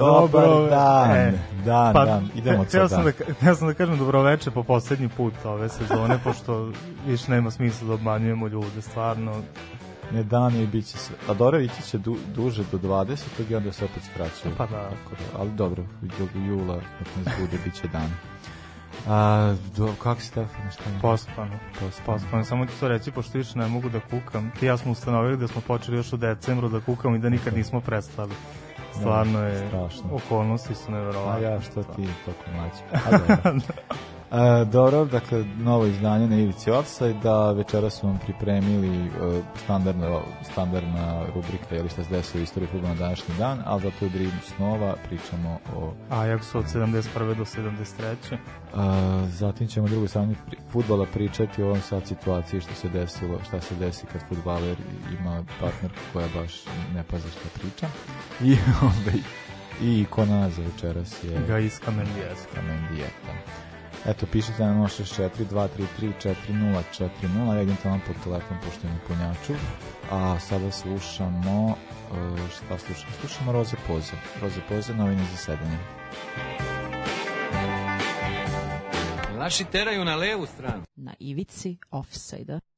Dobar dan. E, Dan, pa, dan. Idemo htio sam dan. da, htio sam da kažem dobroveče po poslednji put ove sezone, pošto više nema smisla da obmanjujemo ljude, stvarno. Ne dan i bit će se... A dobro, ići će du, duže do 20. i onda se opet skraćuje. Pa da. Tako da. Ali dobro, do jula, dok nas bude, bit će dan. A, do, kako si Stefan, šta mi? Pospano. Pospano. Pospano. Samo ću to reći, pošto više ne mogu da kukam. Ti ja smo ustanovili da smo počeli još u decembru da kukamo i da nikad nismo prestali. Stvarno je, strašno. okolnosti su A neverovatne. ja, što ti toliko mlađi. A dobro. E, dobro, dakle, novo izdanje na Ivici Offside, da večera su vam pripremili e, standardna, standardna rubrika, je li šta se desilo u istoriji futbola na današnji dan, ali za tu drinu snova pričamo o Ajax od 71. do 73. A, zatim ćemo drugoj strani pri, futbala pričati o ovom sad situaciji što se desilo, šta se desi kad futbaler ima partnerku koja baš ne pazi šta priča. I, ovaj, i ikona za večeras je Gaiska Mendijes. Kamendijeta. Eto, pišite na 064 233 4040, ja idem tamo pod telefon pošto je punjaču. A sada slušamo, uh, šta slušamo? Slušamo Roze Poze. Roze Poze, novine za sedenje. Naši teraju na levu stranu. Na ivici offside-a.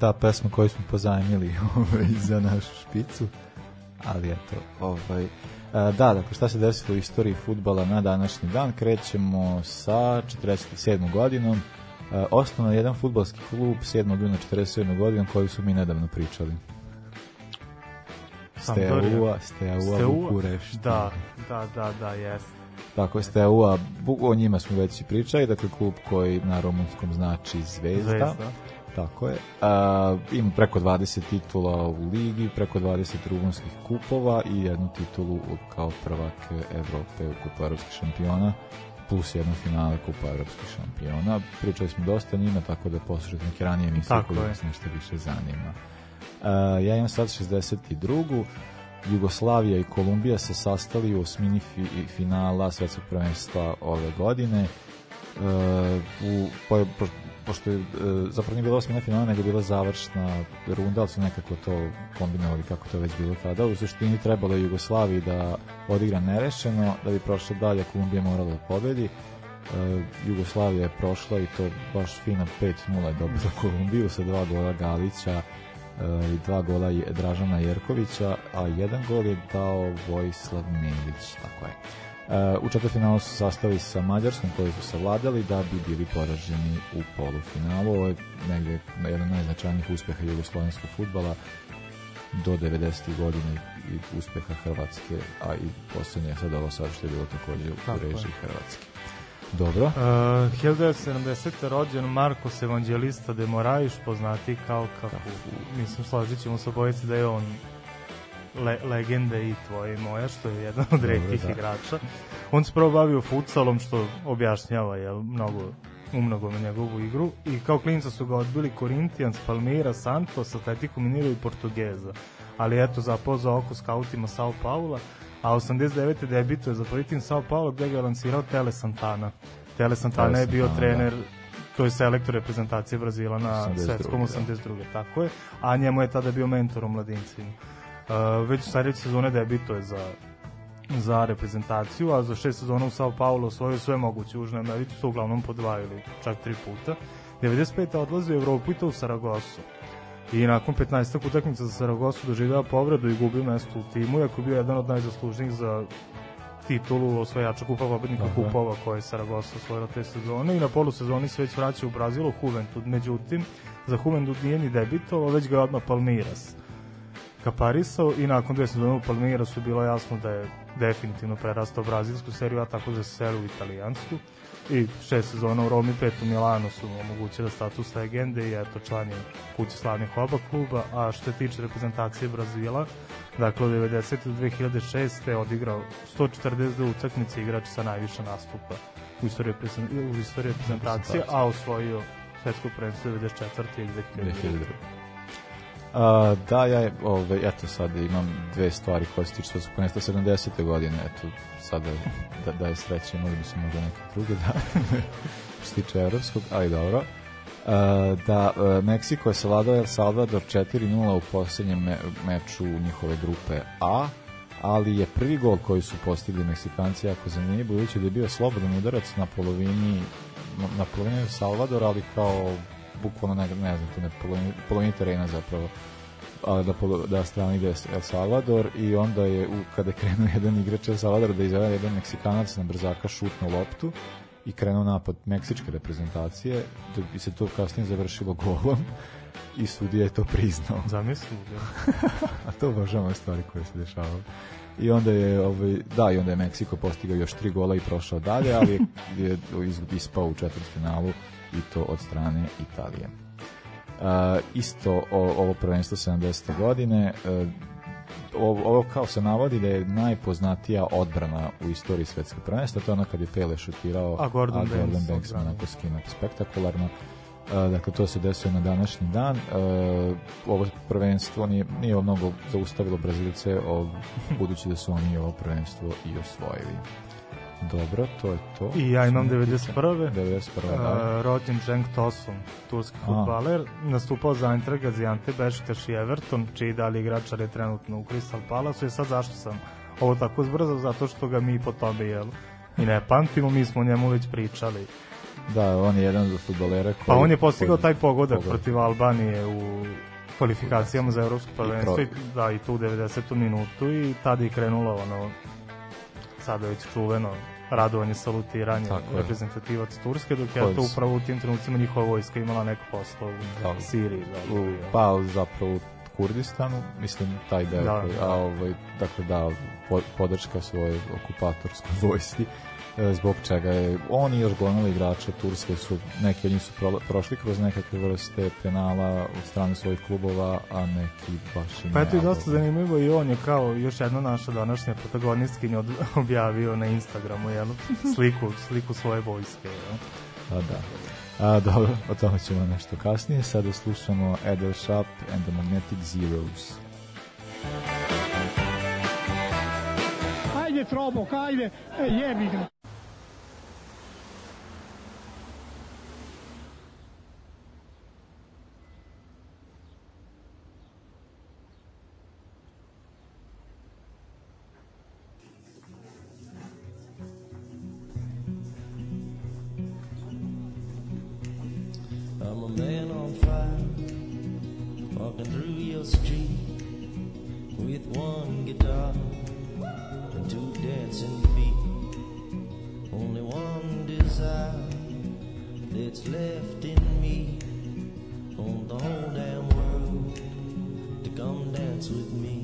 Da, pesma koju smo pozajmili ovaj, za našu špicu. Ali eto, ovaj... da, dakle, šta se desilo u istoriji futbala na današnji dan? Krećemo sa 47. godinom. Osnovno je jedan futbalski klub 7. juna 47. godinom koju su mi nedavno pričali. Steaua, Steaua, Steaua? Bukurešt. Da, da, da, da, jeste. Tako je Steaua, o njima smo već i pričali, dakle klub koji na rumunskom znači Zvezda. Zvezda. Tako je. A, ima preko 20 titula u ligi, preko 20 rumunskih kupova i jednu titulu kao prvak Evrope u kupu evropskih šampiona plus jedno finale kupa evropskih šampiona. Pričali smo dosta njima, tako da poslušajte neke ranije emisije Tako koji je. vas nešto više zanima. A, ja imam sad 62. Jugoslavija i Kolumbija se sastali u osmini fi, finala svetskog prvenstva ove godine. E, u, po, po, pošto je, e, zapravo nije bila osmina finala, nego je bila završna runda, ali su nekako to kombinovali kako to već bilo tada. U suštini trebalo je Jugoslaviji da odigra nerešeno, da bi prošla dalje, Kolumbija morala da pobedi. E, Jugoslavija je prošla i to baš fina 5-0 je dobila Kolumbiju sa dva gola Galića e, i dva gola Dražana Jerkovića, a jedan gol je dao Vojislav Milić, tako je. E, u četvrtfinalu su sastali sa Mađarskom koji su savladali da bi bili poraženi u polufinalu. Ovo je negde jedan od najznačajnijih uspeha jugoslovenskog futbala do 90. godine i uspeha Hrvatske, a i poslednje sad ovo sad što je bilo takođe u režiji Hrvatske. Dobro. Uh, 1970. rođen Marcos Evangelista de Moraes, poznati kao kako, mislim, složit ćemo se obojici da je on le, legende i tvoje i moja, što je jedan od redkih da. igrača. On se prvo bavio futsalom, što objašnjava je mnogo umnogo na njegovu igru i kao klinca su ga odbili Corinthians, Palmeira, Santos, Atletico Mineiro i Portugeza. Ali eto, zapao za oko skautima Sao Paula, a 89. debituje za prvi tim Sao Paulo gde ga je lansirao Tele Santana. Tele Santana Tele je bio Santana, trener to je selektor reprezentacije Brazila na 82., svetskom da. 82. tako je, a njemu je tada bio mentor u mladincima. Uh, već u sledeće sezone debituje za za reprezentaciju, a za šest sezona u Sao Paulo osvojio sve moguće u Južnoj Americi, to uglavnom po dva ili čak tri puta. 95. odlazi u Evropu i to u Saragosu. I nakon 15. utakmica za Saragosu doživljava povredu i gubi mesto u timu, iako je bio jedan od najzaslužnijih za titulu osvajača kupa pobednika Aha. kupova koje je Saragossa osvojila te sezone i na polusezoni se već vraća u Brazilu Juventud. Međutim, za Juventud nije ni debitovao, već ga je odmah Palmeiras kaparisao i nakon dve sezone u Palmeirasu bilo jasno da je definitivno prerastao brazilsku seriju, a tako da se seli u italijansku i šest sezona u Romi, pet u Milanu su mu omogućili status legende i eto član je kuće slavnih oba kluba, a što se tiče reprezentacije Brazila, dakle od 90. do 2006. je odigrao 142 utakmice igrač sa najviše nastupa u istoriji, u istoriji reprezentacije, a osvojio svetsko prvenstvo 94. i 2002. 2002. A, da, ja, ove, eto sad imam dve stvari koje se tiču svetskog prvenstva 70. godine, eto sada da, da je sreće, mogli bi se možda neke druge da što se tiče evropskog, ali dobro. A, da, a, Meksiko je savladao El Salvador 4-0 u poslednjem me, meču njihove grupe A, ali je prvi gol koji su postigli Meksikanci jako zanimljiv, budući da je bio slobodan udarac na polovini na polovini El Salvadora, ali kao bukvalno ne, ne znam, tu ne polovini, polovini terena zapravo a, da, da strani ide El Salvador i onda je u, kada je krenuo jedan igrač El Salvador da izvede jedan Meksikanac na brzaka šutnu loptu i krenuo napad meksičke reprezentacije da bi se to kasnije završilo golom i sudija je to priznao Zamisli, da. a to obožavam ove stvari koje se dešavaju. I onda je ovaj da i onda je Meksiko postigao još tri gola i prošao dalje, ali je iz- ispao u četvrtfinalu i to od strane Italije. Uh, isto o, ovo prvenstvo 70. godine uh, ovo, ovo kao se navodi da je najpoznatija odbrana u istoriji svetskog prvenstva, to je ono kad je Pele šutirao, A Gordon Banks Gordon Banks odbrana. onako skinuo spektakularno. Uh, dakle, to se desilo na današnji dan. Uh, ovo prvenstvo nije, nije mnogo zaustavilo Brazilce, o, budući da su oni ovo prvenstvo i osvojili. Dobro, to je to. I ja imam Što me 91. tiče. 91. da. Uh, rođen Cenk Tosun, turski futbaler, nastupao za Eintracht Gaziante, Beşiktaş i Everton, čiji dalje igračar je trenutno u Crystal Palace i sad zašto sam ovo tako zbrzao, zato što ga mi po tome jel, i ne pamtimo, mi smo o njemu već pričali. Da, on je jedan od futbolera koji... Pa on je postigao taj pogodak pogodak. protiv Albanije u kvalifikacijama za evropsko prvenstvo i, da, i tu u 90. minutu i tada je krenulo ono sada već čuveno radovanje, salutiranje Tako je. reprezentativac Turske, dok je to upravo u tim trenucima njihova vojska imala neko poslo u Da. Siriji. Da, u, pa zapravo u Kurdistanu, mislim taj deo, Da. koji, a ovaj, dakle da, po, podrška svojoj okupatorskoj vojsci, zbog čega je on i još gomila igrača Turske su, neki od njih su pro, prošli kroz nekakve vrste penala od strane svojih klubova, a neki baš i Pa eto i dosta zanimljivo i on je kao još jedna naša današnja protagonistkinja objavio na Instagramu jel, sliku, sliku svoje vojske. Jel. A, da. A, dobro, o tome ćemo nešto kasnije. Sada slušamo Adele Sharp and the Magnetic Zeros. Ajde, Trobok, ajde, e, jebi ga. Walking through your street with one guitar two dancing feet. Only one desire that's left in me on the whole damn world to come dance with me.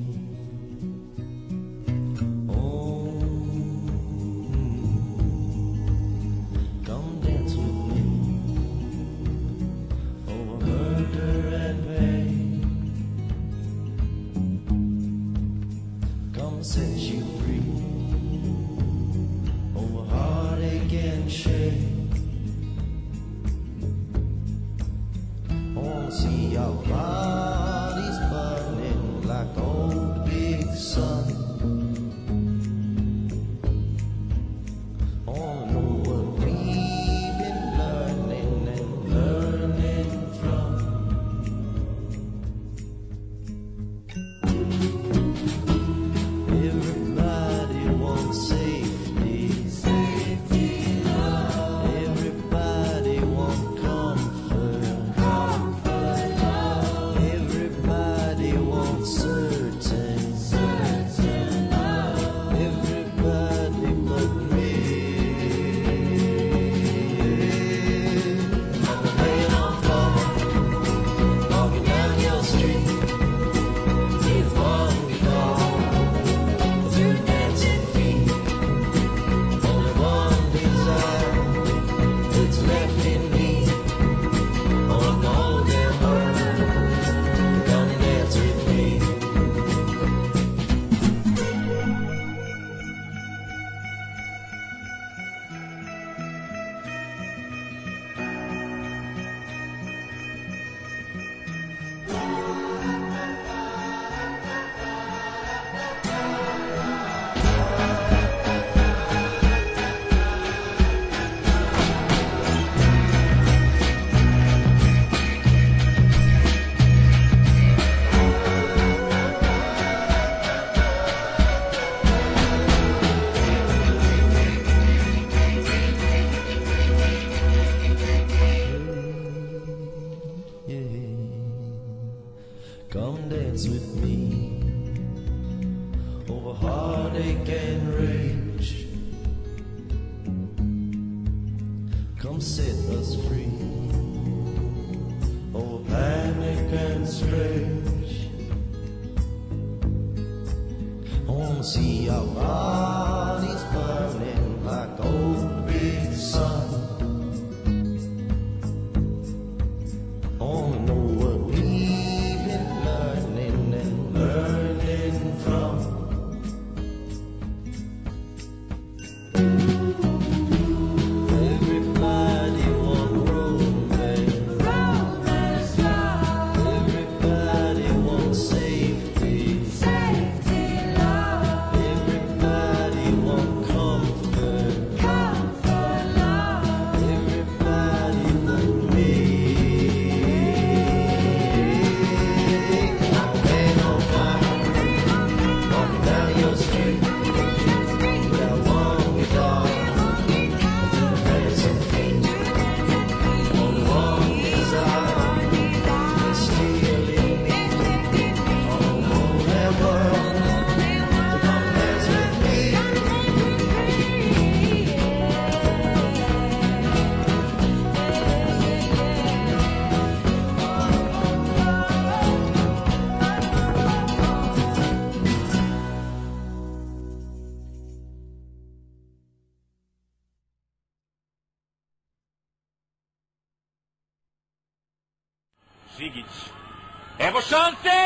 Šanse!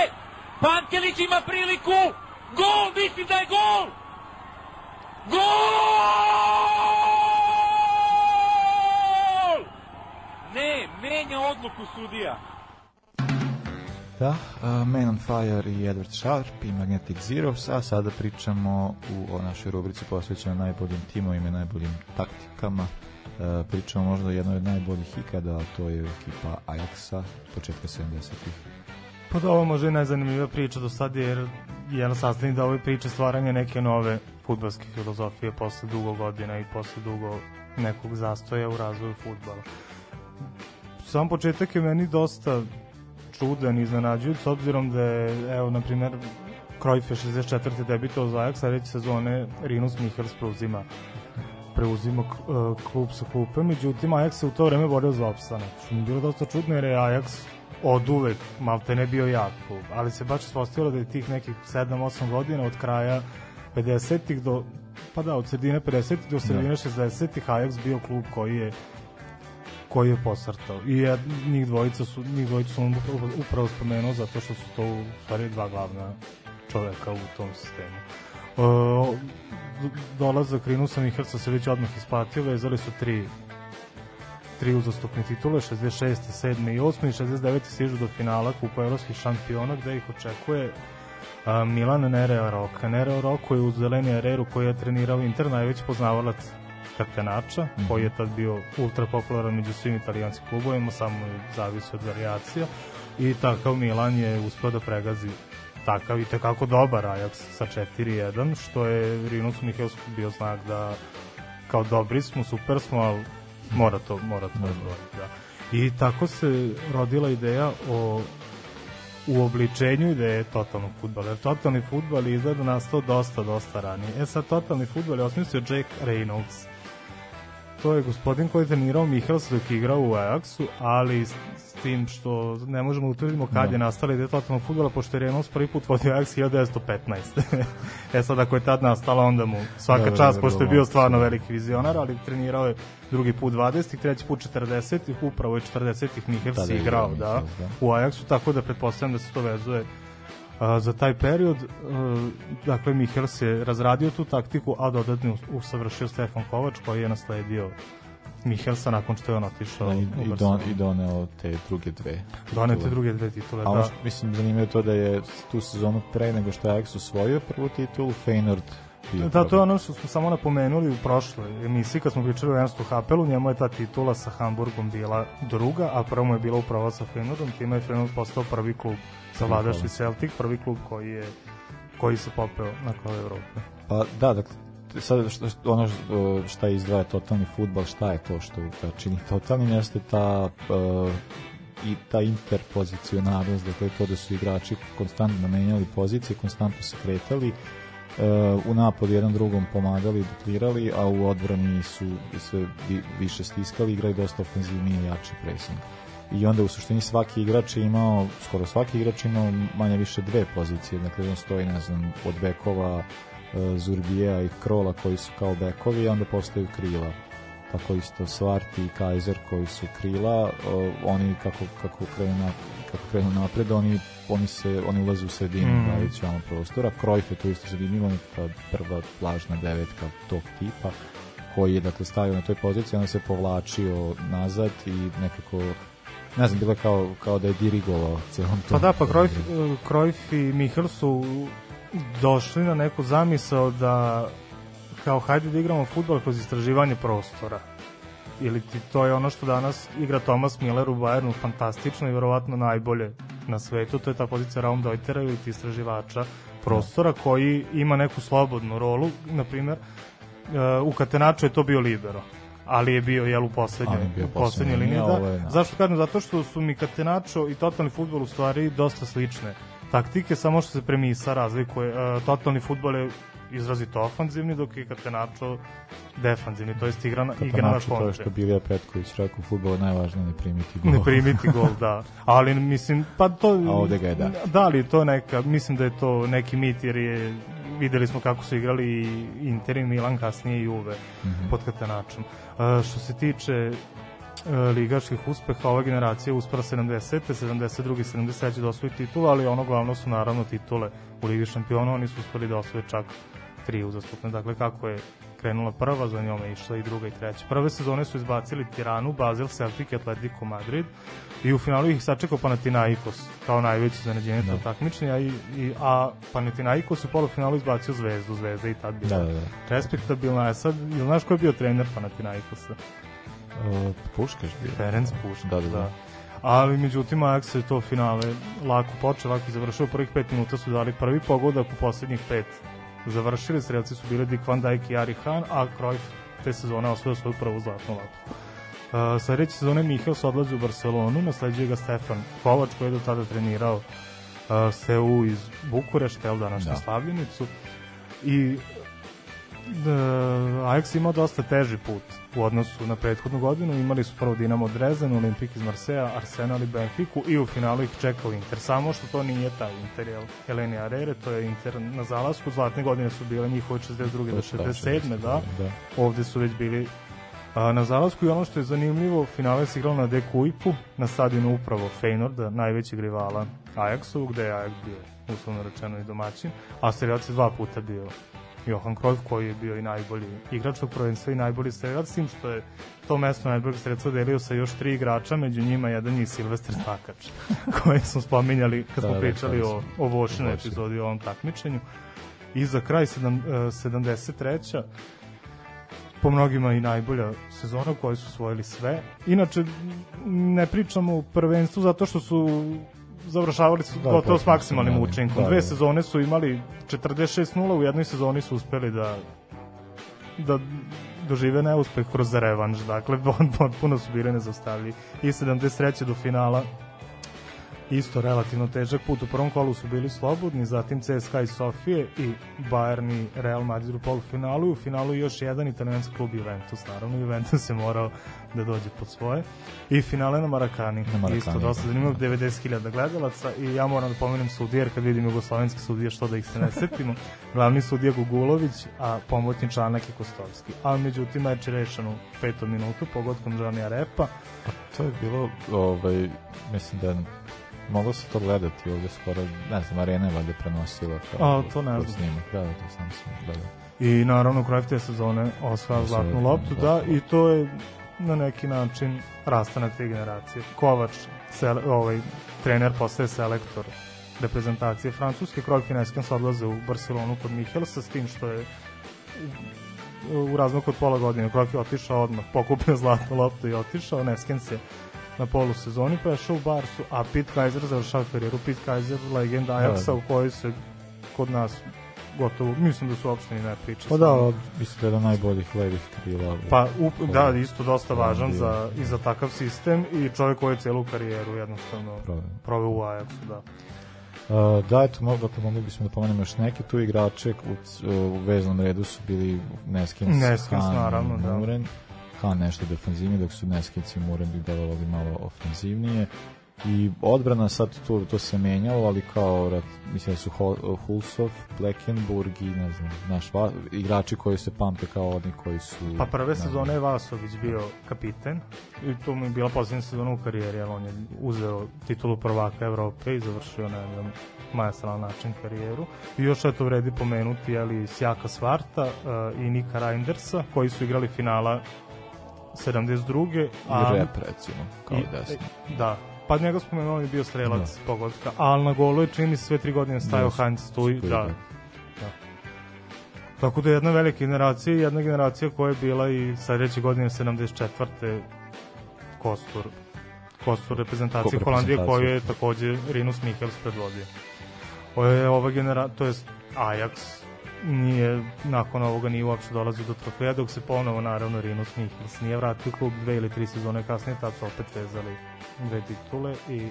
Pantelić ima priliku! Gol, mislim da je gol! Gol! Ne, menja odluku sudija. Da, uh, Man on Fire i Edward Sharp i Magnetic Zeros, a sada pričamo u o našoj rubrici posvećenoj najboljim timovima i najboljim taktikama. Uh, pričamo možda o jednoj od najboljih ikada, a to je ekipa Ajaxa početka 70-ih. Pa da, ovo može i najzanimljivija priča do sad, jer jedan sastavni da ove priče stvaranje neke nove futbalske filozofije posle dugo godina i posle dugo nekog zastoja u razvoju futbala. Sam početak je meni dosta čudan i iznenađujuć, s obzirom da je, evo, na primjer, Cruyff je 64. debitao za Ajax, sledeće sezone Rinus Michels preuzima preuzima uh, klub sa klupe, međutim Ajax se u to vreme borio za opstanak, što mi je bilo dosta čudno jer je Ajax od uvek malte ne bio jak klub, ali se baš ispostavilo da je tih nekih 7-8 godina od kraja 50-ih do pa da, od sredine 50-ih do sredine 60-ih Ajax bio klub koji je koji je posrtao. I jed, njih dvojica su, njih dvojica su upravo, upravo spomenuo zato što su to u stvari dva glavna čoveka u tom sistemu. Uh, dolazak Rinusa Mihrca se već odmah isplatio, vezali su tri tri uzastupne titule, 66. 7. i 8. i 69. stižu do finala Kupa evropskih šampiona gde ih očekuje a, Milan Nerea Roka. Nerea Roko je u Zeleni Areru koji je trenirao Inter najveći poznavalac Katenača, mm -hmm. koji je tad bio ultra popularan među svim italijanskim klubovima, samo je zavisi od variacija i takav Milan je uspeo da pregazi takav i tekako dobar Ajax sa 4-1, što je Rinus Mihelsku bio znak da kao dobri smo, super smo, ali mora to, mora to odbrojiti, da. I tako se rodila ideja o uobličenju ideje totalnog futbala. Jer totalni futbal je izgleda nastao dosta, dosta ranije. E sad, totalni futbal je osmislio Jack Reynolds. To je gospodin koji je trenirao Michels dok je igrao u Ajaxu, ali s, tim što ne možemo utvrdimo kad Da. je nastala ideja totalnog futbola, pošto je Reynolds prvi put vodio Ajax 1915. e sad, ako je tad nastala, onda mu svaka Da, da, čast, da, pošto je bio stvarno da. veliki vizionar, ali trenirao je drugi put 20, treći put 40, upravo je 40-ih Michels Tada je igrao, da, da. u Ajaxu, tako da pretpostavljam da se to vezuje a, za taj period. A, dakle, Michels je razradio tu taktiku, a dodatno us- usavršio Stefan Kovač, koji je nasledio Michelsa nakon što je on otišao Da, i, i, don. I doneo te druge dve. Donete titule. druge dve titule, A da. što, mislim, zanimljivo je to da je tu sezonu pre nego što je Ajax osvojio prvu titulu, Feynord bio Da, to je ono što smo samo napomenuli u prošloj emisiji kad smo pričali o Ernstu Hapelu, njemu je ta titula sa Hamburgom bila druga, a prvo mu je bila upravo sa Feynordom, time je Feynord postao prvi klub sa vladašti Celtic, prvi klub koji je koji se popeo na kraju Evrope. Pa da, dakle, sad što, ono šta izdvaja totalni futbal, šta je to što ga čini totalnim, jeste ta uh, i ta interpozicionalnost, dakle to da su igrači konstantno menjali pozicije, konstantno se kretali, uh, u napadu jedan drugom pomagali, duplirali, a u odbrani su sve vi, više stiskali, igrali dosta ofenzivniji i jači pressing. I onda u suštini svaki igrač je imao, skoro svaki igrač je imao manje više dve pozicije, dakle on stoji, ne znam, od bekova, e, Zurbija i Krola koji su kao bekovi, a onda postaju krila. Tako isto Svarti i Kaiser koji su krila, o, oni kako, kako krenu, na, kako krenu napred, oni, oni, se, oni ulaze u sredinu Mm. vamo prostora. Krojf je tu isto zanimljivo, ta prva plažna devetka tog tipa koji je dakle stavio na toj poziciji, onda se povlačio nazad i nekako ne znam, bilo je kao, kao da je dirigovao celom Pa tom. da, pa Cruyff, eh, Cruyff i Michel su došli na neku zamisao da kao hajde da igramo futbol kroz istraživanje prostora. Ili ti to je ono što danas igra Thomas Miller u Bayernu fantastično i verovatno najbolje na svetu, to je ta pozicija Raumdeutera ili ti istraživača prostora koji ima neku slobodnu rolu, na primjer eh, u Katenaču je to bio libero ali je bio jel u poslednjoj Ali je bio u poslednjoj poslednja liniji linija, da. Zašto kažem? Zato što su mi Katenačo i totalni futbol u stvari dosta slične taktike, samo što se premisa razlikuje. E, totalni futbol je izrazito ofanzivni, dok je Katenačo defanzivni, to jest igra na, igra na Katanačo, to je što Bilija Petković rekao, u futbolu je najvažnije ne primiti gol. Ne primiti gol, da. Ali mislim, pa to... A ovde ga je da. Da li to neka, mislim da je to neki mit, jer je, videli smo kako su igrali i Inter i Milan, kasnije i Juve Mhm. pod Katenačom. Uh, što se tiče e, ligaških uspeha ove generacije uspela 70. 72. 73. da osvoji titulu, ali ono glavno su naravno titule u Ligi šampiona, oni su uspeli da osvoje čak tri uzastupne. Dakle, kako je krenula prva, za njome je išla i druga i treća. Prve sezone su izbacili Tiranu, Basel, Celtic i Atletico Madrid i u finalu ih sačekao Panathinaikos kao najveći zaneđenje Da. takmičenja, i, i, a Panathinaikos u polufinalu izbacio Zvezdu, Zvezda i tad bila Da, da, da. respektabilna. E sad, jel znaš ko je bio trener Panathinaikosa? Uh, Puškaš bio. Ferenc Puškaš, Da, da, da. Ali međutim Ajax je to finale lako počeo, lako završio. Prvih pet minuta su dali prvi pogodak u poslednjih pet završili. Strelci su bili Dick Van Dijk i Ari Han, a Cruyff te sezone osvojio svoju prvu zlatnu loptu. Uh, sledeće sezone Michels odlazi u Barcelonu, nasleđuje ga Stefan Kovač koji je do tada trenirao uh, Seu iz Bukurešta, jel današnju Da. da. Slavljenicu. I da, Ajax je imao dosta teži put u odnosu na prethodnu godinu. Imali su prvo Dinamo Drezen, Olimpik iz Marseja, Arsenal i Benfiku i u finalu ih čekao Inter. Samo što to nije taj Inter, jel? Eleni Arere, to je Inter na zalasku. Zlatne godine su bile njihove 62. do 67. da. da. Ovde su već bili a, na zalasku i ono što je zanimljivo, finale se igralo na Dekuipu, na stadionu upravo Feynorda, najvećeg rivala Ajaxu, gde je Ajax bio uslovno rečeno i domaćin, a strelac je dva puta bio Johan Cruyff koji je bio i najbolji igrač tog prvenstva i najbolji strelac, tim što je to mesto najboljeg strelca delio sa još tri igrača, među njima jedan je Silvester Takač, koji smo spominjali kad Da, smo da, pričali kada o, o Vošinoj Vošin. epizodi o ovom takmičenju. I za kraj sedam, e, 73 po mnogima i najbolja sezona kojoj su osvojili sve. Inače, ne pričamo o prvenstvu zato što su završavali su Da, gotovo s maksimalnim da, učinkom. da, Dve da. sezone su imali 46-0, u jednoj sezoni su uspeli da da dožive neuspeh kroz revanš, dakle potpuno su bili nezastavljivi. I 73. do finala isto relativno težak put. U prvom kolu su bili slobodni, zatim CSKA i Sofije i Bayern i Real Madrid u polufinalu i u finalu još jedan italijanski klub Juventus. Naravno, Juventus je morao da dođe pod svoje. I finale na Marakani. Na Marakani, isto dosta da. zanimljivo, 90.000 gledalaca i ja moram da pomenem sudije, jer kad vidim jugoslovenski sudije, što da ih se ne setimo. Glavni sudija Gugulović, a pomoćni članak je Kostovski. A međutim, meč je rešen u petom minutu pogodkom Žanija Repa. To je bilo, ovaj, mislim da moglo se to gledati ovde skoro, ne znam, arena je valjda prenosila. A, to ne kao znam. Snimak, da, da, to sam sam gledao. I naravno kraj te sezone osvaja zlatnu loptu, da, i to je na neki način rastanak te generacije. Kovač, sele, ovaj, trener postaje selektor reprezentacije Francuske, Kroj i se odlaze u Barcelonu kod Michelsa, s tim što je u, u razmaku od pola godine Kroj je otišao odmah, pokupio zlatnu loptu i otišao, Neskens je na polu sezoni prešao u Barsu, a Pete Kaiser završava karijeru. Pete Kaiser, legenda Ajaxa Da. u kojoj se kod nas gotovo, mislim da su uopšte ni ne priče. Pa da, od- mislim da je jedan najboljih levih krila. Pa, up, da, isto dosta važan bio. za, i za takav sistem i čovjek koji je celu karijeru jednostavno Proveo. u Ajaxu, da. Uh, da, eto, mogu, dakle, mogli bismo da pomenemo još neke tu igrače, u, u veznom redu su bili Neskins, Neskins, Han naravno, i da. Han nešto defanzivnije, dok su Neskins i Muren bi delovali malo ofenzivnije. I odbrana sad to, to se menjalo, ali kao, rat, mislim da su Hulsov, Bleckenburg i ne znam, naš, va, igrači koji se pamte kao oni koji su... Pa prve ne sezone je Vasović bio kapiten i to mu je bila posljednja sezona u karijeri, jer on je uzeo titulu prvaka Evrope i završio na jedan majestralan način karijeru. I još eto vredi pomenuti ali Sjaka Svarta uh, i Nika Reindersa koji su igrali finala 72. I a rep, recimo, kao I- desno. Da, pa njega spomenuo on je bio strelac da. pogodka, ali na golu je čini se sve tri godine stajao Da, Heinz Stuj, da. da. Tako da je jedna velika generacija i jedna generacija koja je bila i sledeće godine 74. Kostur Kostur reprezentacije Holandije koju je takođe Rinus Michels predvodio. Ovo je ova generacija, to jest Ajax nije, nakon ovoga nije uopšte dolazio do trofeja, dok se ponovo, naravno, Rinus Michels nije vratio klub dve ili tri sezone kasnije, tad su opet vezali dve titule i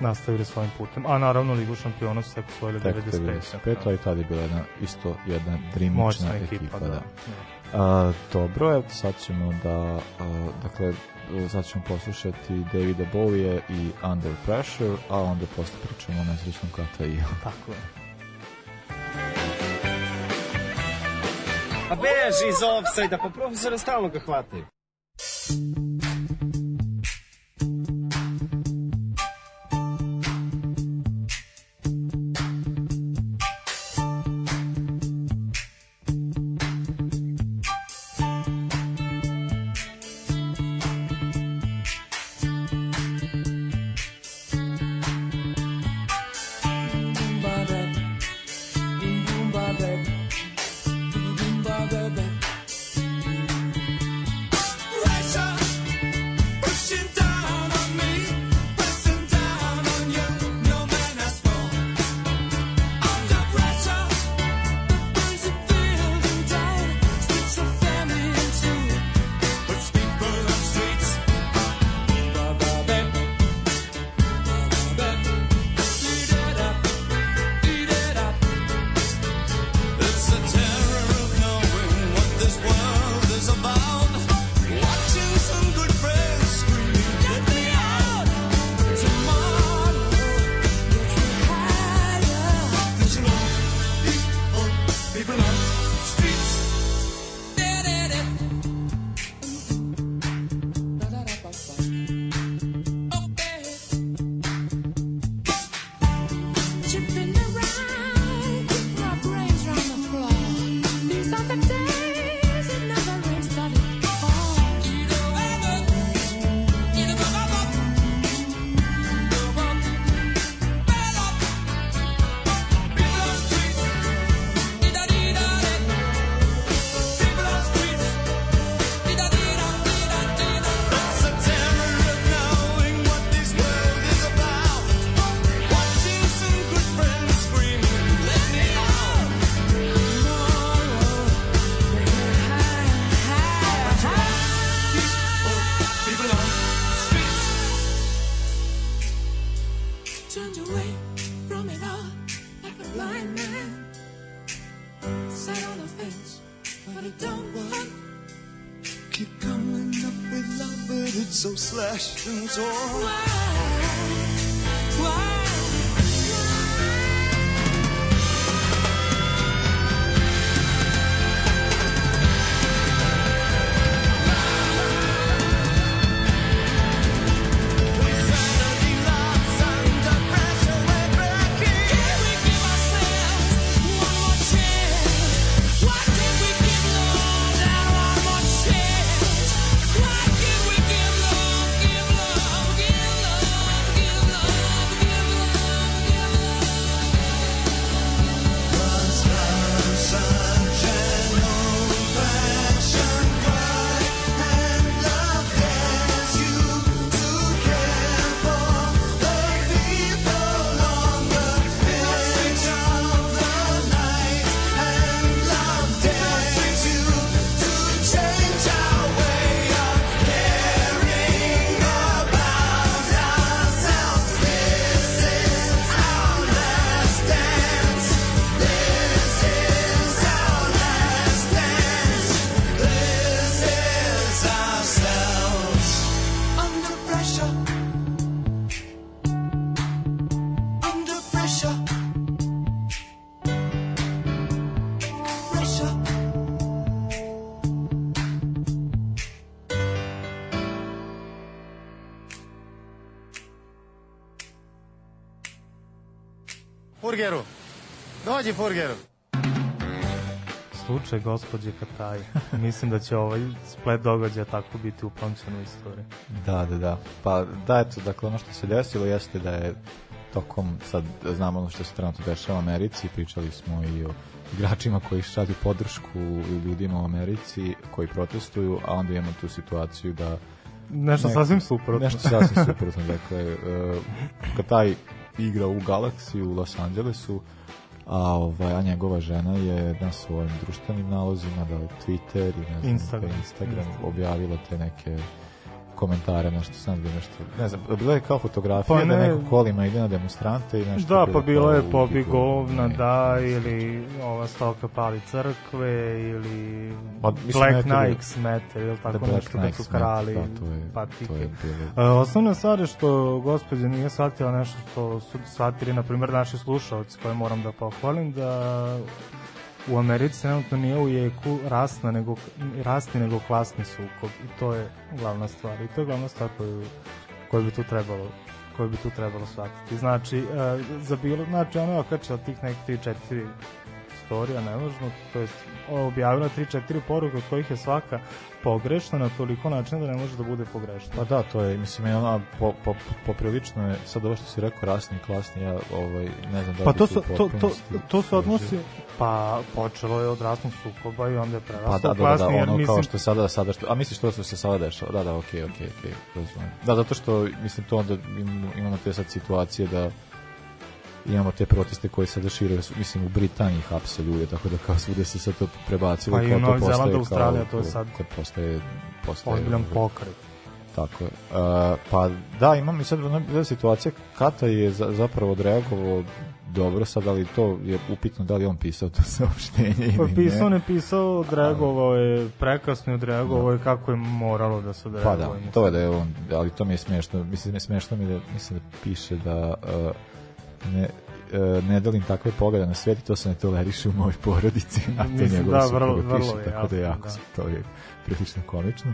nastavili svojim putem. A naravno, Ligu šampiona su tek osvojili Tek 95. 95, a i tad je bila jedna, isto jedna drimična ekipa. ekipa, da. da. A, dobro, evo sad ćemo da, a, dakle, sad ćemo poslušati Davida Bowie i Under Pressure, a onda posle pričamo o nesrećnom KTI. Tako je. Pa beži iz offside-a, pa profesora stalno ga hvataju. Slashed and Furgeru. Dođi Furgeru. Slučaj gospođe Kataj. Mislim da će ovaj splet događaja tako biti upamćen u istoriji. Da, da, da. Pa da, eto, dakle, ono što se desilo jeste da je tokom, sad znamo ono što se trenutno dešava u Americi, pričali smo i o igračima koji šalju podršku ljudima u Americi koji protestuju, a onda imamo tu situaciju da Nešto sasvim suprotno. Nešto sasvim suprotno, dakle, uh, kad taj igra u Galaxy u Los Angelesu, a, ovaj, a njegova žena je na svojim društvenim nalozima, da Twitter i ne znam, Instagram. Instagram, Instagram. objavila te neke komentare, nešto sam da nešto, ne znam, bila je kao fotografija Pa da ne. neko kolima ide na demonstrante i nešto. Da, bilo pa bilo je pobi govna, ne. da, ili ova stoka pali crkve, ili Pa, Black Nikes Matter, ili tako Black nešto Nikes su krali da, to je- patike. to je bilo- E, osnovna stvar je što gospođa nije shvatila nešto što su shvatili, na primjer, naši slušalci koje moram da pohvalim, da u Americi trenutno nije u jeku rasna nego, rasni nego klasni sukob i to je glavna stvar i to je glavna stvar koju, koju bi tu trebalo koju bi tu trebalo shvatiti. Znači, e, za bilo, znači je okačila tih nekih 3-4 storija nevažno, to jest objavila 3-4 poruke od kojih je svaka pogrešna na toliko načina da ne može da bude pogrešna. Pa da, to je, mislim, je ona po, po, poprilično je, sad ovo što si rekao, rasni, klasni, ja ovaj, ne znam da Pa to su, to, to, to se odnosi, pa počelo je od rasnog sukoba i onda je preraslo Pa da, da, da, da, klasni, jer ono mislim, kao što sada, sada što, a misliš to što se sada dešava, da, da, okej, okej, okej, razumem. Da, zato što, mislim, to onda im- imamo te sad situacije da imamo te proteste koje sada šire, su- mislim, u Britaniji hapse ljude, tako da kao svude se sad to prebacilo. Pa i u Novi kao- Australija, to je sad postaje, postaje ozbiljan pokret. Tako je. Uh, pa da, imam i sad bila situacija, Kata je za, zapravo odreagovao dobro, sad ali to je upitno da li on pisao to saopštenje Pa ili pisao, ne. pisao, odreagovao je prekasno odreagovao je kako je moralo da se Pa odreaguje. da, mislim. to je da je on, ali to mi je smiješno, mislim, ne smiješno mi da, mislim da piše da uh, ne, uh, ne delim takve poglede na svijet i to se ne toleriše u mojoj porodici, a to Mislim, njegova da, vrlo- vrlo piše, je tako da jako, da. to je prilično komično.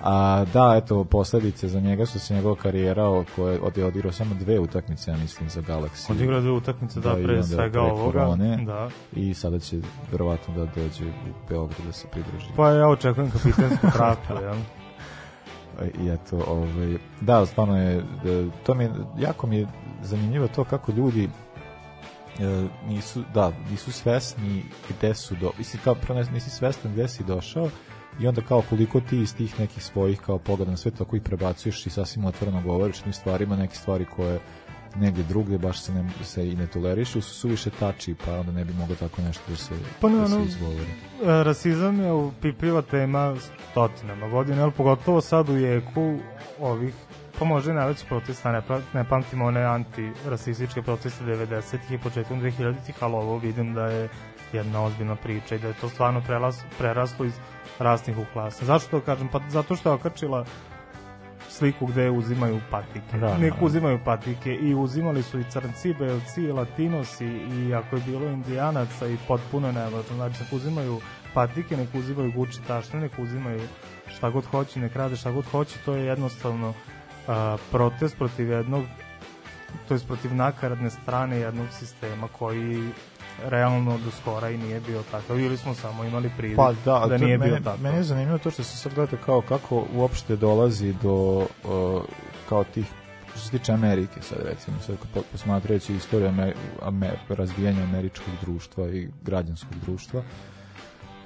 A da, eto, posledice za njega su se njegova karijera o koje od je odigrao samo dve utakmice, ja mislim, za Galaxy. Odigrao dve utakmice, da, i pre svega ovoga, korone. da. I sada će verovatno da dođe u Beograd da se pridruži. Pa ja očekujem kapitensku traku, jel? I eto, ovaj, da, stvarno je, da, to mi je, jako mi je zanimljivo to kako ljudi e, nisu, da, nisu svesni gde su do, mislim, kao prvo nisi svestan gde si došao i onda kao koliko ti iz tih nekih svojih kao pogleda na ako ih prebacuješ i sasvim otvoreno govoriš tim stvarima, neke stvari koje negdje drugdje baš se, ne, se i ne tolerišu, su suviše tači, pa onda ne bi moglo tako nešto da se, Pa ne, da se izgovori. E, rasizam je upipljiva tema stotinama godina, ali pogotovo sad u jeku ovih pa može i najveći protesta, ne, pra- ne pamtim one antirasističke proteste 90-ih i početkom 2000-ih, ali ovo vidim da je jedna ozbiljna priča i da je to stvarno prelas, preraslo iz rasnih u klasa. Zašto to kažem? Pa zato što je okačila sliku gde uzimaju patike. Da, Nek da. uzimaju patike i uzimali su i crnci, belci, i latinosi i ako je bilo indijanaca i potpuno nevažno. Znači, nek uzimaju patike, nek uzimaju guči tašne, nek uzimaju šta god hoće, nek rade šta god hoće, to je jednostavno a, protest protiv jednog to je protiv nakaradne strane jednog sistema koji realno do skora i nije bio takav ili smo samo imali privid Pa da, da nije mene, bio takav. Mene je zanimljivo to što se sad gleda kao kako uopšte dolazi do uh, kao tih što se tiče Amerike sad recimo sad po- posmatrajući istoriju Amer, Amer, razvijanja američkog društva i građanskog društva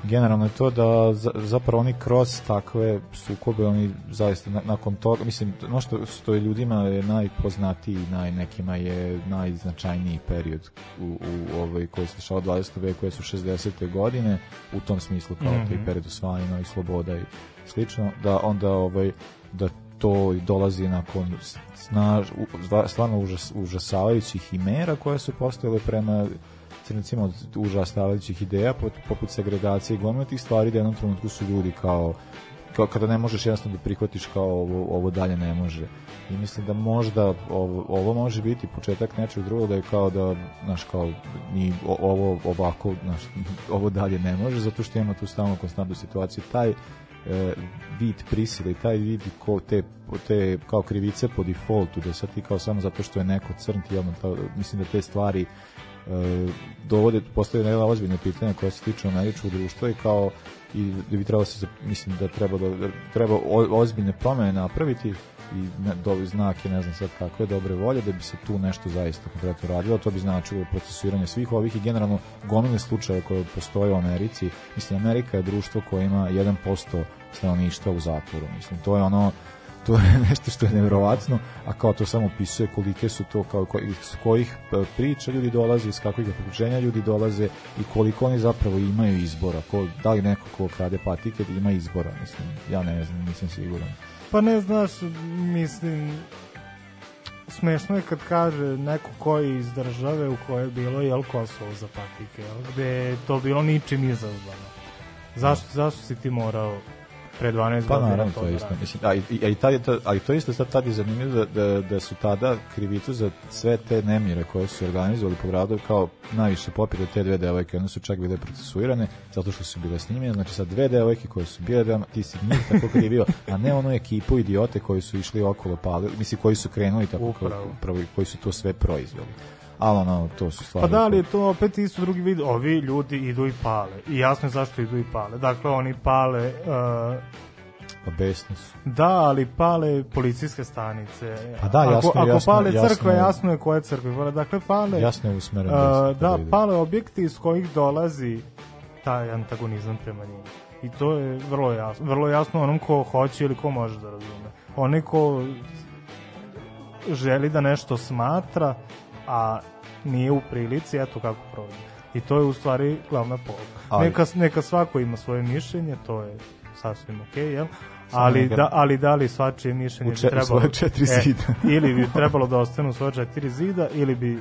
generalno je to da za, zapravo oni kroz takve sukobe oni zaista na, nakon toga mislim ono što, što je ljudima je najpoznatiji naj, nekima je najznačajniji period u, u ovaj koji se dešava u 20. veku koje su 60. godine u tom smislu kao mm. -hmm. taj period osvajanja i sloboda i slično da onda ovaj da to i dolazi nakon snaž, stvarno užas, užasavajućih i mera koje su postojale prema crnicima od užasavajućih ideja pop- poput segregacije i gomila tih stvari da jednom trenutku su ljudi kao kao kada ne možeš jednostavno da prihvatiš kao ovo, ovo dalje ne može. I mislim da možda ovo, ovo može biti početak nečeg drugog da je kao da znaš kao ni ovo ovako znaš, ovo dalje ne može zato što imamo tu stalno konstantnu situaciju. Taj e, vid prisile i taj vid ko te, te kao krivice po defaultu da sad ti kao samo zato što je neko crn ti odmah to, mislim da te stvari dovode, postoje neka ozbiljne pitanja koja se tiču američkog društva i kao i da bi trebalo se, mislim da treba, da, treba ozbiljne promene napraviti i ne, dobi znak je, ne znam sad kakve dobre volje da bi se tu nešto zaista konkretno radilo, to bi značilo procesuiranje svih ovih i generalno gomile slučaja koje postoje u Americi, mislim Amerika je društvo koje ima 1% stanovništva u zatvoru, mislim to je ono to je nešto što je nevjerovatno, a kao to samo opisuje kolike su to, kao iz kojih e, priča ljudi dolaze, iz kakvih okruženja ljudi dolaze i koliko oni zapravo imaju izbora. Ko, da li neko ko krade patike ima izbora, mislim, ja ne znam, nisam siguran. Pa ne znaš, mislim, smešno je kad kaže neko ko je iz države u kojoj je bilo jel Kosovo za patike, jel, gde je to bilo ničim izazvano. Zašto, zašto si ti morao pre 12 Pa godina naravno, to je isto. Mislim, a, i, i, a i tad je to, ali to isto sad tad je zanimljivo da, da, da su tada krivicu za sve te nemire koje su organizovali po gradu kao najviše popile te dve devojke, one su čak bile procesuirane zato što su bile snimljene, znači sad dve devojke koje su bile, veoma- ti si njih tako krivio, a ne onu ekipu idiote koji su išli okolo palili, mislim koji su krenuli tako Upravo. kao, koji su to sve proizveli. Ali ono, to su Pa stvari. da li je to opet isto drugi vid? Ovi ljudi idu i pale. I jasno je zašto idu i pale. Dakle, oni pale... Uh, Pa besni su. Da, ali pale policijske stanice. Pa da, jasno, ako, ako jasno, pale jasno crkve, je. jasno je koje crkve. pale. Dakle, pale... Jasno je usmeren uh, da, ide. pale objekti iz kojih dolazi taj antagonizam prema njima. I to je vrlo jasno. Vrlo jasno onom ko hoće ili ko može da razume. Onaj ko želi da nešto smatra, a nije u prilici, eto kako prođe. I to je u stvari glavna poruka. Ali- Neka, neka svako ima svoje mišljenje, to je sasvim okej, jel? Samo Ali da, ali da li svačije mišljenje bi trebalo... četiri zida. ili bi trebalo da ostane u svoje četiri zida, ili bi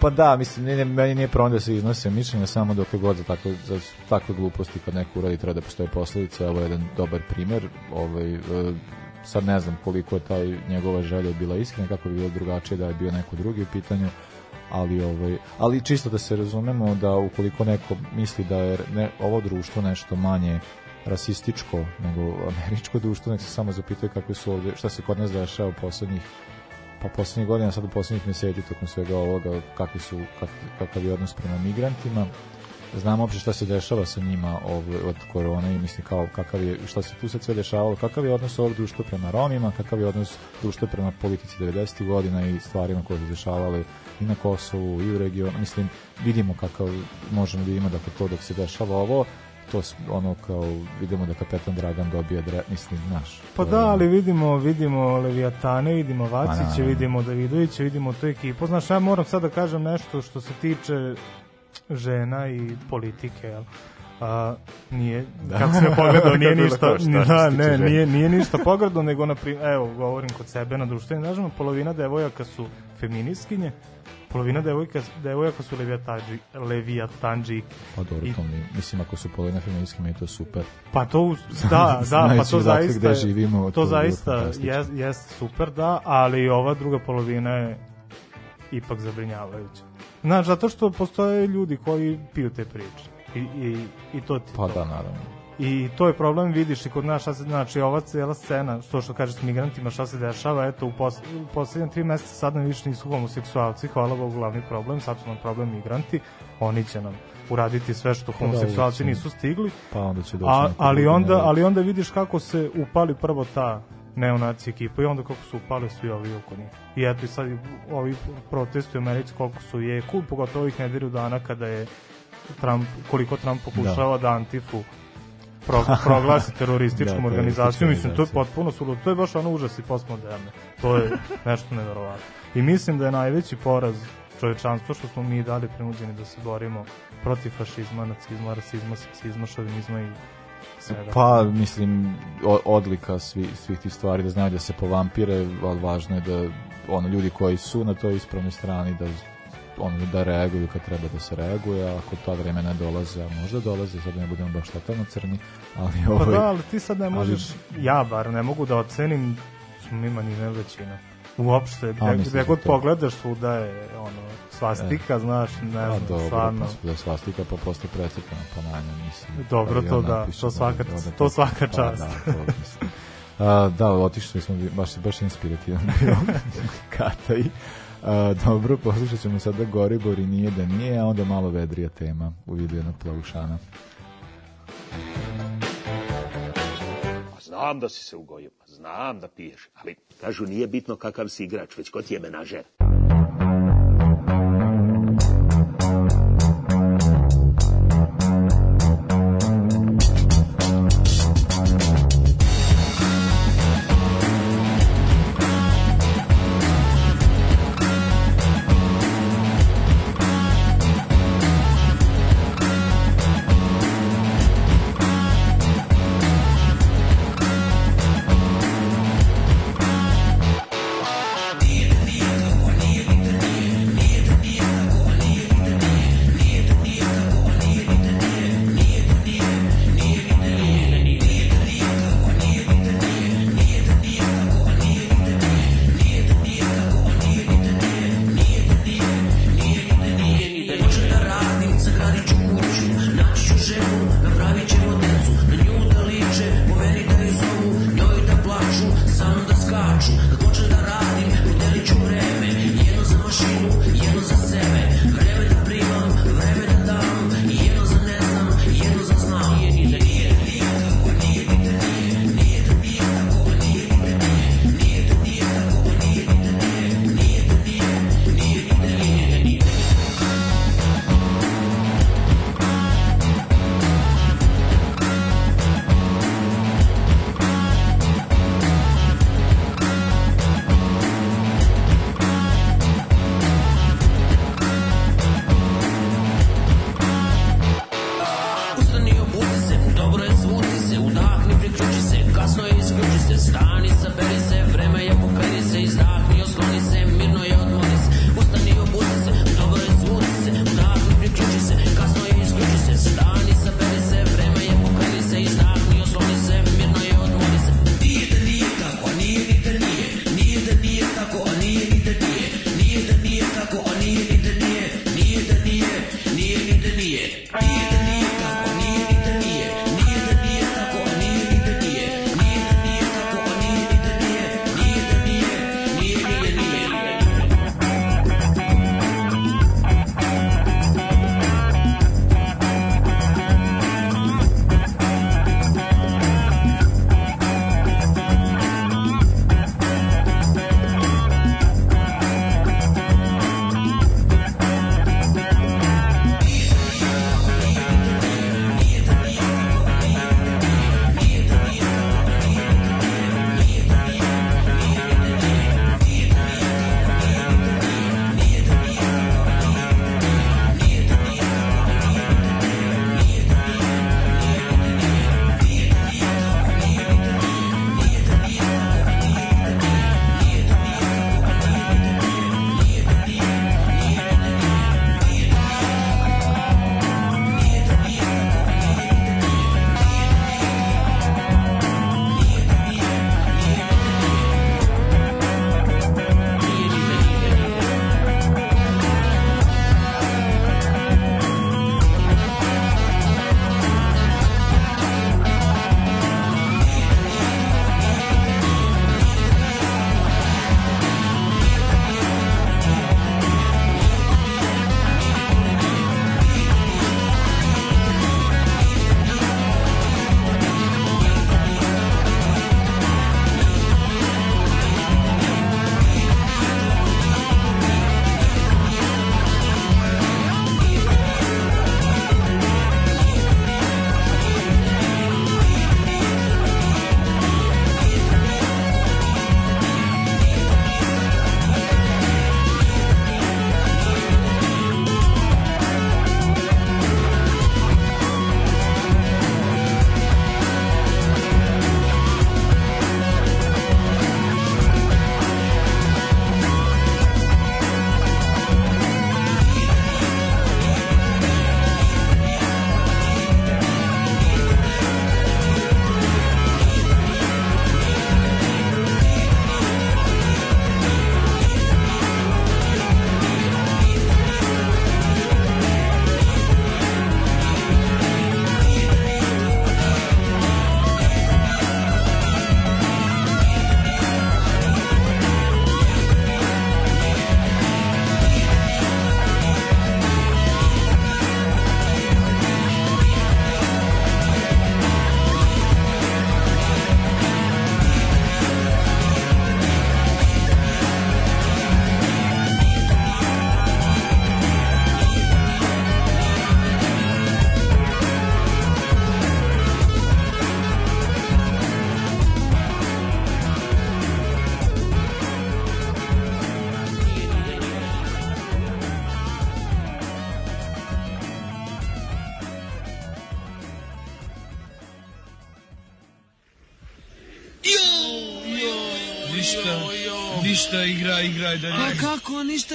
Pa, da, mislim, ne, ne, meni nije problem da se iznose mišljenja samo dok je god za, tako, za takve gluposti kad neko uradi treba da postoje posledice, ovo je jedan dobar primer, ovaj, e, sad ne znam koliko je taj njegova želja bila iskrena, kako bi bilo drugačije da je bio neko drugi u pitanju, ali ovaj ali čisto da se razumemo da ukoliko neko misli da je ne, ovo društvo nešto manje rasističko nego američko društvo, nek se samo zapitaju kakve su ovde, šta se kod nas dešava poslednjih pa poslednjih godina, sad u poslednjih meseci tokom svega ovoga, kakvi su, kak, kakav je odnos prema migrantima, znamo uopšte šta se dešava sa njima od korone i mislim kao kakav je, šta se tu sad sve dešavalo, kakav je odnos ovog društva prema Romima, kakav je odnos društva prema politici 90. godina i stvarima koje su se dešavale i na Kosovu i u regionu, mislim, vidimo kakav možemo da vidimo da to dok se dešava ovo, to ono kao vidimo da kapetan Dragan dobije dre, mislim, znaš. Pa da, ali vidimo, vidimo Leviatane, vidimo Pa da. vidimo Davidovića, vidimo tu ekipu. Znaš, ja moram sad da kažem nešto što se tiče žena i politike, jel? A, nije, Da. kako sam ja pogledao, nije ništa, da, ne, nije, nije ništa pogledao, nego, na evo, govorim kod sebe na društvenim mrežama, polovina devojaka su feminiskinje, polovina devojka, devojaka su levijatanđi, levijatanđi. Pa dobro, I- to mi, mislim, ako su polovina feministki, mi je to super. Pa to, da, da, pa to zaista, gde živimo, to to je zaista jest, jest super, da, ali ova druga polovina je ipak zabrinjavajuća. Znaš, zato što postoje ljudi koji piju te priče. I, i, i to ti Pa to. da, naravno. I to je problem, vidiš i kod nas, šta se, znači ova cijela scena, što što kažeš s migrantima, šta se dešava, eto, u, pos, u poslednje tri meseca sad nam više nisu homoseksualci, hvala Bogu, glavni problem, sad su nam problem migranti, oni će nam uraditi sve što homoseksualci uvijek će. nisu stigli, Pa onda će doći A, ali, onda, ali onda vidiš kako se upali prvo ta neonaci ekipa i onda kako su upali svi ovi oko njih. I eto i sad ovi protesti u Americi koliko su jeku, pogotovo ovih nedelju dana kada je Trump, koliko Trump pokušava da, Antifu pro, proglasi terorističkom Da, organizacijom, mislim, to je potpuno suludo, to je baš ono užas i postmoderne. To je nešto neverovatno. I mislim da je najveći poraz čovečanstva što smo mi dali prinuđeni da se borimo protiv fašizma, nacizma, rasizma, seksizma, šovinizma i svega. Pa, mislim, odlika svi, svih tih stvari, da znaju da se povampire, ali važno je da ono, ljudi koji su na toj ispravnoj strani, da ono, da reaguju kad treba da se reaguje, a ako ta vreme ne dolaze, a možda dolaze, sad ne budemo baš totalno crni, ali Pa ovaj, da, ali ti sad ne možeš, ja bar ne mogu da ocenim, smo ima ni većina. Uopšte, gde, da god pogledaš svuda je ono, svastika, znaš, ne znam, Pa dobro, stvarno. pa da svastika pa posle precrtana, pa najme, mislim. Dobro, pa to da, to svaka- onda to svaka pa čast. da, to, mislim. A, da, otišli smo, baš, baš inspirativan bio Kata i A, dobro, poslušat ćemo sada Goribor i nije da nije, a onda malo vedrija tema u vidu jednog plavušana. Znam da si se ugojio, znam da piješ, ali kažu nije bitno kakav si igrač, već ko ti je menažer.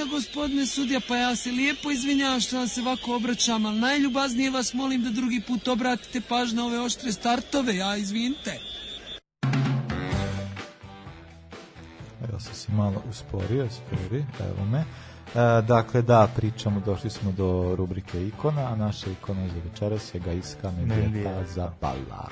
Gospodine sudija, pa ja se lijepo izvinjavam što vam se ovako obraćam, ali najljubaznije vas molim da drugi put obratite pažnju na ove oštre startove, ja izvinite. Evo sam se malo usporio, spori, evo me. E, dakle, da, pričamo, došli smo do rubrike ikona, a naša ikona za večeras je Gaiska Medveta. za bala.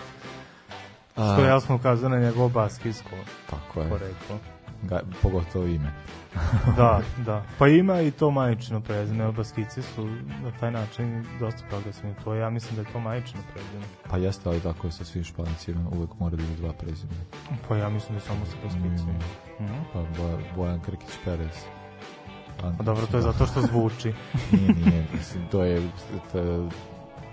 Što jasno ukazao na njegovo baskijsko Tako je. poreklo. Ga, pogotovo ime. da, da. Pa ima i to majčino prezime, baskici su na taj način dosta progresivni. To ja mislim da je to majčino prezime. Pa jeste, ali tako je sa svim špancima, uvek mora da bude dva prezimena. Pa ja mislim da je samo sa baskicima. Mhm. Pa Bojan, Bojan Krkić Perez. Pa dobro, to je zato što zvuči. nije, nije, mislim, to je, to je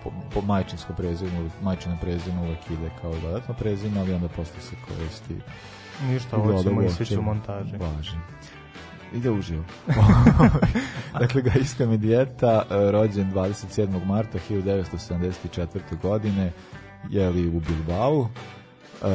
po, po majčinsko prezime, uvek- majčino prezime uvek ide kao dodatno prezime, ali onda posle se koristi. Ništa, ovo ćemo isjeći u montaži. Važi. Ide uživo. dakle, Gaiska Medijeta, e, rođen 27. marta 1974. godine, je li u Bilbao, uh,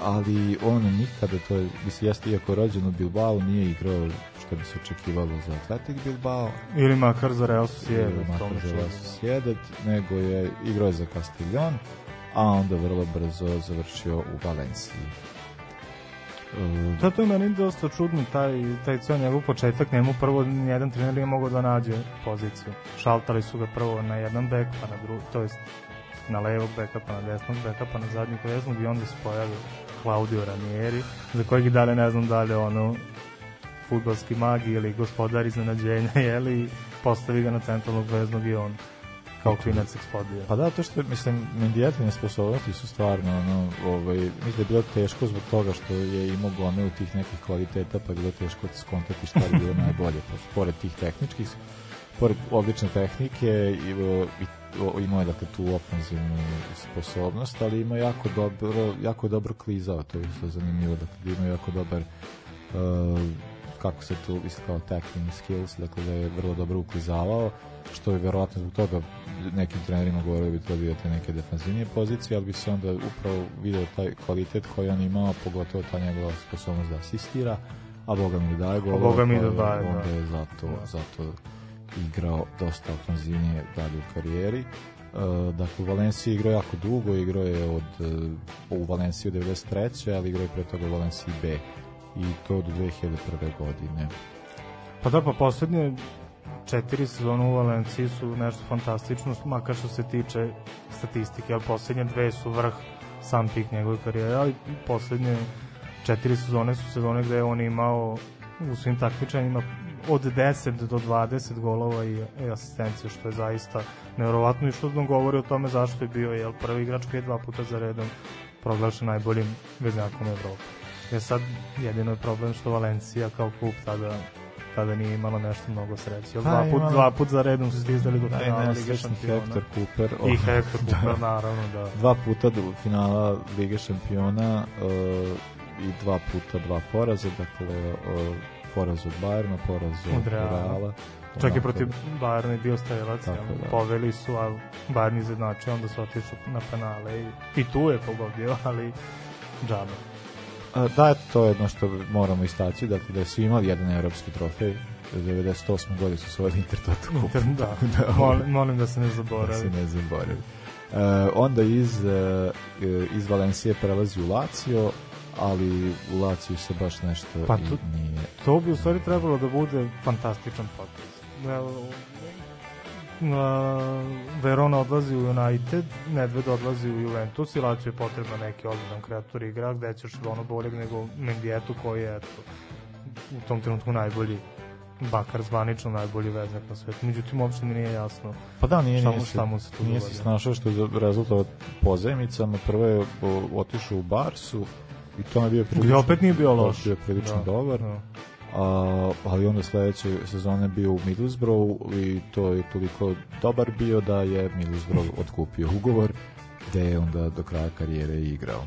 ali on nikada, to je, mislim, jeste, iako rođen u Bilbao, nije igrao što bi se očekivalo za Atletic Bilbao, Ili makar za Real Sociedad. ili to makar za. Real Sociedad, nego je igrao za Castellon, a onda vrlo brzo završio u Valenciji. Uh, Zato je meni dosta čudno taj, taj ceo njegov početak, njemu prvo nijedan trener nije mogao da nađe poziciju. Šaltali su ga prvo na jedan bek, pa na drugi, to jest na levog beka, pa na desnog beka, pa na zadnjeg veznog i onda se pojavio Claudio Ranieri, za kojeg i dalje ne znam da li je ono futbalski mag ili gospodar iznenađenja, jeli, postavi ga na centralnog veznog i on kao klinac eksplodija. Pa da, to što, mislim, Mendijetine sposobnosti su stvarno, ono, ovaj, mislim da je bilo teško zbog toga što je imao gomilu tih nekih kvaliteta, pa je bilo teško skontati šta je bilo najbolje. Pa, pored tih tehničkih, pored odlične tehnike, i, i, imao je dakle tu ofenzivnu sposobnost, ali ima jako dobro, jako dobro klizao, to je isto zanimljivo, dakle da ima jako dobar uh, kako se tu isto kao tackling skills, dakle da je vrlo dobro uklizavao, što je verovatno zbog toga nekim trenerima govorio bi to te neke defanzivnije pozicije, ali bi se onda upravo video taj kvalitet koji on imao, pogotovo ta njegova sposobnost da asistira, a Boga mi da daje gol, Boga mi da daje, onda da. je zato, zato igrao dosta ofenzivnije dalje u karijeri. Uh, dakle, u Valenciji igrao jako dugo, igrao je od, uh, u Valenciji od 93. ali igrao je pre toga u Valenciji B i to do 2001. godine. Pa da, pa poslednje četiri sezone u Valenciji su nešto fantastično, makar što se tiče statistike, ali poslednje dve su vrh sam pik njegove karijere, ali poslednje četiri sezone su sezone gde je on imao u svim takmičenjima od 10 do 20 golova i, i asistencije, što je zaista nevjerovatno i što nam govori o tome zašto je bio jel, prvi igrač koji je dva puta za redom proglašen najboljim veznjakom Evrope. Jer sad jedino je problem što Valencija kao klub tada tada nije imalo nešto mnogo sreće. Jel, Pa, dva, put, imala- dva put za redom su stizali do Da, i finala Lige šampiona. Hector Cooper. I oh, Hector da. Cooper, naravno, da. Dva puta do finala Lige šampiona uh, i dva puta dva poraza, dakle uh, poraz od Bayerna, poraz od, Od Reala. Reala. Čak i protiv Bayerna je bio Tako jel, da. poveli su, a Bayern izjednačio, onda su otišli na penale i, i tu je pogodio, ali džabe. Da, eto, to je jedno što moramo istaći, dakle da su imali jedan evropski trofej, 98. godine su svojili Cup. Inter, da, Tako molim, molim da se ne da zaboravi. se ne zaboravi. E, onda iz, e, iz Valencije prelazi u Lazio, ali u Laziju se baš nešto Pa i to- nije To bi u stvari trebalo da bude fantastičan potez. Na Verona odlazi u United, Nedved odlazi u Juventus i Lazio je potrebno neki ozbiljan kreator igra gde ćeš ono boljeg nego Mendijetu koji je eto, u tom trenutku najbolji bakar zvanično najbolji veznik na svetu. Međutim, uopšte mi nije jasno Pa da, nije, šta, nije, mu, šta mu se tu nije se snašao što je rezultat pozajmicama. Prvo je otišao u Barsu i to je bio prilično, opet nije bio loš. bio prilično Da, dobar. da. A, ali onda sledeće sezone bio u Middlesbrough i to je toliko dobar bio da je Middlesbrough otkupio ugovor gde je onda do kraja karijere igrao.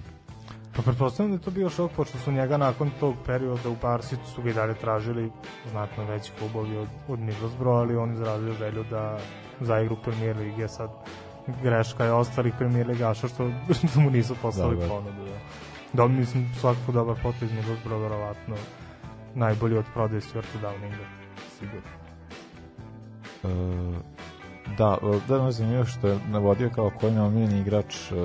Pa pretpostavljam da je to bio šok, pošto su njega nakon tog perioda u Barsi su ga i dalje tražili znatno veći klubovi od, od Middlesbrough, ali on izrazio želju da zaigra u premier ligi, a sad greška je ostalih premier ligaša što, što mu nisu poslali da. ponudu. Da. Da, mislim, svakako dobar potez Middlesbrough, verovatno najbolji od prodaje Stuarta Downinga, sigurno. E, da, e, da me zanimljivo što je navodio kao koji je omiljeni igrač, e,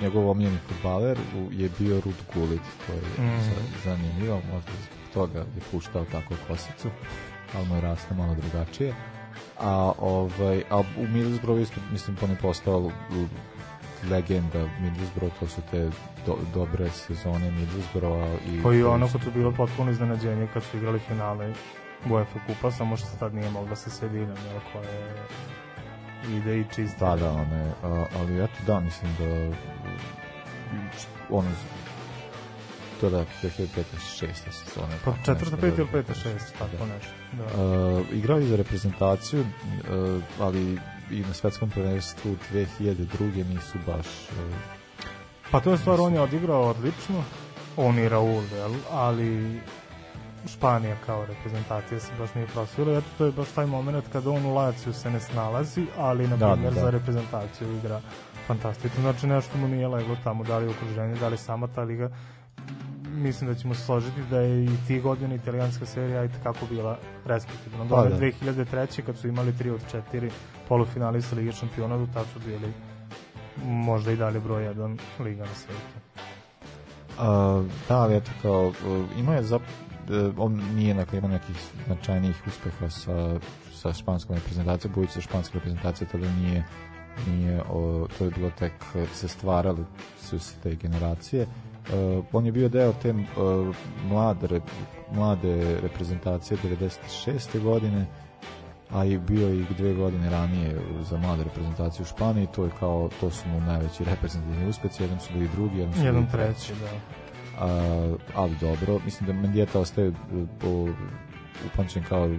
njegov omiljeni futbaler je bio Rud Gullit, to je Mhm. za- zanimljivo, možda zbog toga je puštao tako kosicu, ali mu je rasla malo drugačije. A, ovaj, a u Middlesbrough isto, mislim, on je postao legenda Middlesbrough, to su te do, dobre sezone Middlesbrougha. I Koji je ono kad su bilo potpuno iznenađenje kad su igrali finale UEFA kupa, samo što se tad nije mogla sa Seviljom, jel, koja je ide i čista. Da, da, one, a, ali eto da, mislim da ono to da 2005-2006 sezone. Pa tako četvrta, da, ili peta, šest, tako da. nešto. Da. Uh, igrao je za reprezentaciju, uh, ali i na svetskom prvenstvu 2002. nisu baš uh, Pa to je stvar, on je odigrao odlično, on i Raul, jel, ali Španija kao reprezentacija se baš nije prosvila, eto to je baš taj moment kada on u Laciju se ne snalazi, ali na Da, primjer da, da. za reprezentaciju igra fantastično, znači nešto mu nije leglo tamo, da li u okruženju, da li sama ta liga, mislim da ćemo se složiti da je i ti godine italijanska serija i kako bila respektivna. Pa Pa, da. 2003. kad su imali 3 od 4 polufinalista Lige šampiona, do tad su bili možda i dalje broj 1 liga na svetu. A, da, ali eto kao, uh, imao je zap, uh, on nije dakle, ima nekih značajnijih uspeha sa, sa španskom reprezentacijom, budući da španska reprezentacija tada nije, nije o, to je bilo tek, uh, se stvarali su se te generacije. Uh, on je bio deo te uh, mlade, rep, mlade reprezentacije 96. godine, a i bio i dve godine ranije za mlade reprezentacije u Španiji, to je kao, to su mu najveći reprezentativni uspeci, jedan su bili drugi, jedan su Jedan bili treći, da. a, ali dobro, mislim da Mendieta ostaje e, po, upamćen kao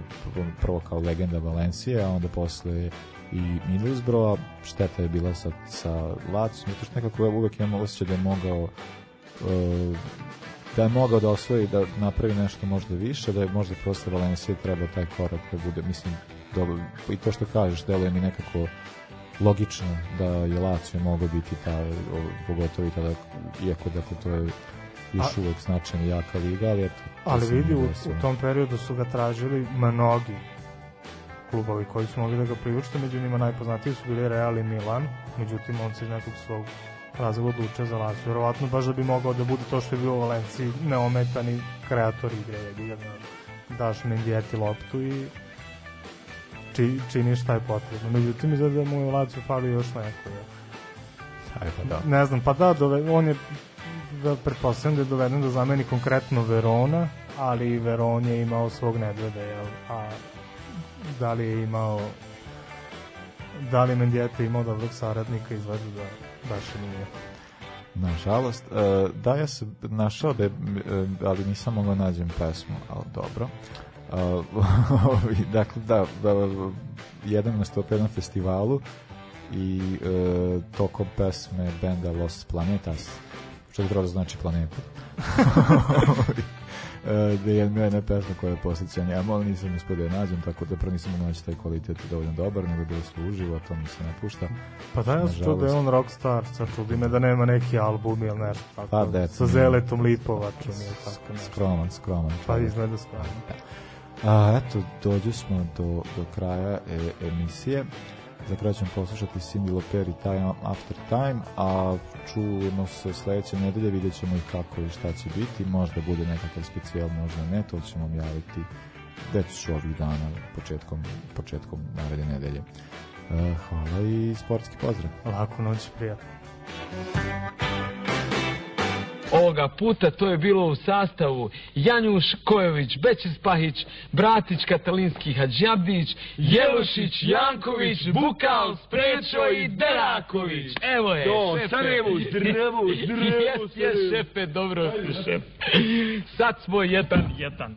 prvo kao legenda Valencije, a onda posle i Middlesbrougha, šteta je bila sa, sa Lacijom, zato što nekako uvek imam osjećaj da je mogao da je mogao da osvoji, da napravi nešto možda više, da je možda posle Valencije treba taj korak da bude, mislim, dobro, i to što kažeš, deluje mi nekako logično da je Lazio mogao biti ta, pogotovo i tada, iako dakle to je još uvek značajna jaka liga, ali eto. to Ali vidi, u, u tom periodu su ga tražili mnogi klubovi koji su mogli da ga priušte, među njima najpoznatiji su bili Real i Milan, međutim on se iz nekog svog razloga odlučio za Lazio. Verovatno baš da bi mogao da bude to što je bio u Valenciji, neometani kreator igre, da daš Mendieti loptu i či, činiš šta je potrebno. Međutim, izgleda da mu je Lazio fali još neko. Je. Aj, pa da. Ne znam, pa da, dove, on je da pretpostavljam da je doveden da zameni konkretno Verona, ali Veron je imao svog nedveda, jel? A da li je imao da li Mendieta imao dobrog saradnika izgleda da baš nije. Nažalost, e, da ja sam našao da je, e, ali nisam mogao nađem pesmu, ali dobro. E, dakle, da, da, jedan nastup na festivalu i tokom pesme benda Los Planetas, što trebalo da znači planeta. Da je jedna jedna pesma koja je posjeća njemu, ali nisam uspio da je nađem, tako da prvo nisam naći taj kvalitet dovoljno dobar, nego da je služivo, a to mi se ne pušta. Pa da, ja sam čuo da je on rockstar, sad čudi me da nema neki album ili nešto tako, Pa da, sa Zeletom Lipovačom ili tako nešto. Skroman, skroman. Pa izgleda skroman. A, eto, dođu smo do, do kraja e, emisije. Za kraj ćemo poslušati Cindy Lauper i Time After Time, a čujemo se sledeće nedelje, vidjet ćemo i kako i šta će biti, možda bude nekakav specijal, možda ne, to ćemo vam javiti već ovih dana, početkom, početkom naredne nedelje. E, hvala i sportski pozdrav. Laku noć, prijatno. Ovoga puta to je bilo u sastavu Janjuš Kojović, Bećis Pahić, Bratić Katalinski Hadžabdić, Jelušić, Janković, Bukal, Sprečo i Deraković. Evo je, To, šefe. Sarajevo, Jes, jes, Sarajevo. šefe, dobro šef. Sad smo jedan, jedan.